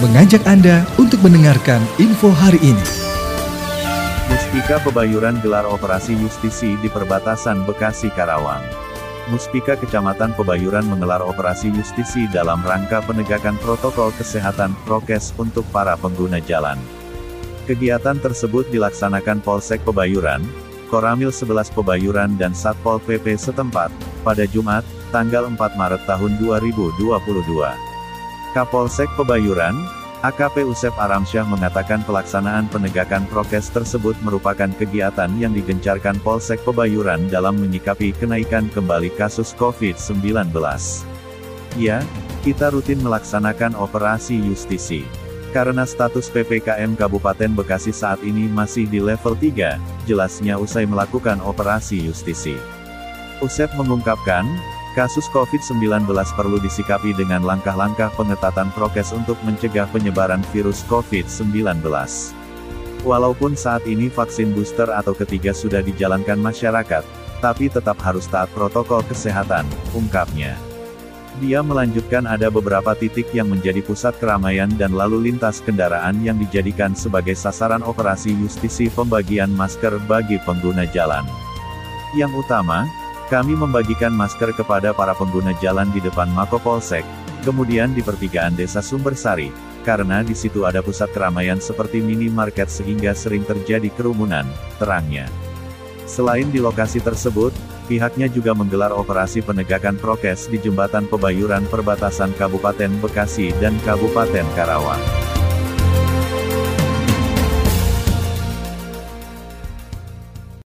mengajak Anda untuk mendengarkan info hari ini. Muspika Pebayuran gelar operasi justisi di perbatasan Bekasi Karawang. Muspika Kecamatan Pebayuran menggelar operasi justisi dalam rangka penegakan protokol kesehatan prokes untuk para pengguna jalan. Kegiatan tersebut dilaksanakan Polsek Pebayuran, Koramil 11 Pebayuran dan Satpol PP setempat, pada Jumat, tanggal 4 Maret tahun 2022. Kapolsek Pebayuran, AKP Usep Aramsyah mengatakan pelaksanaan penegakan prokes tersebut merupakan kegiatan yang digencarkan Polsek Pebayuran dalam menyikapi kenaikan kembali kasus COVID-19. Ya, kita rutin melaksanakan operasi justisi. Karena status PPKM Kabupaten Bekasi saat ini masih di level 3, jelasnya usai melakukan operasi justisi. Usep mengungkapkan, Kasus COVID-19 perlu disikapi dengan langkah-langkah pengetatan prokes untuk mencegah penyebaran virus COVID-19. Walaupun saat ini vaksin booster atau ketiga sudah dijalankan masyarakat, tapi tetap harus taat protokol kesehatan, ungkapnya. Dia melanjutkan ada beberapa titik yang menjadi pusat keramaian dan lalu lintas kendaraan yang dijadikan sebagai sasaran operasi justisi pembagian masker bagi pengguna jalan. Yang utama, kami membagikan masker kepada para pengguna jalan di depan Mako Polsek, kemudian di pertigaan Desa Sumbersari, karena di situ ada pusat keramaian seperti minimarket sehingga sering terjadi kerumunan, terangnya. Selain di lokasi tersebut, pihaknya juga menggelar operasi penegakan prokes di jembatan Pebayuran perbatasan Kabupaten Bekasi dan Kabupaten Karawang.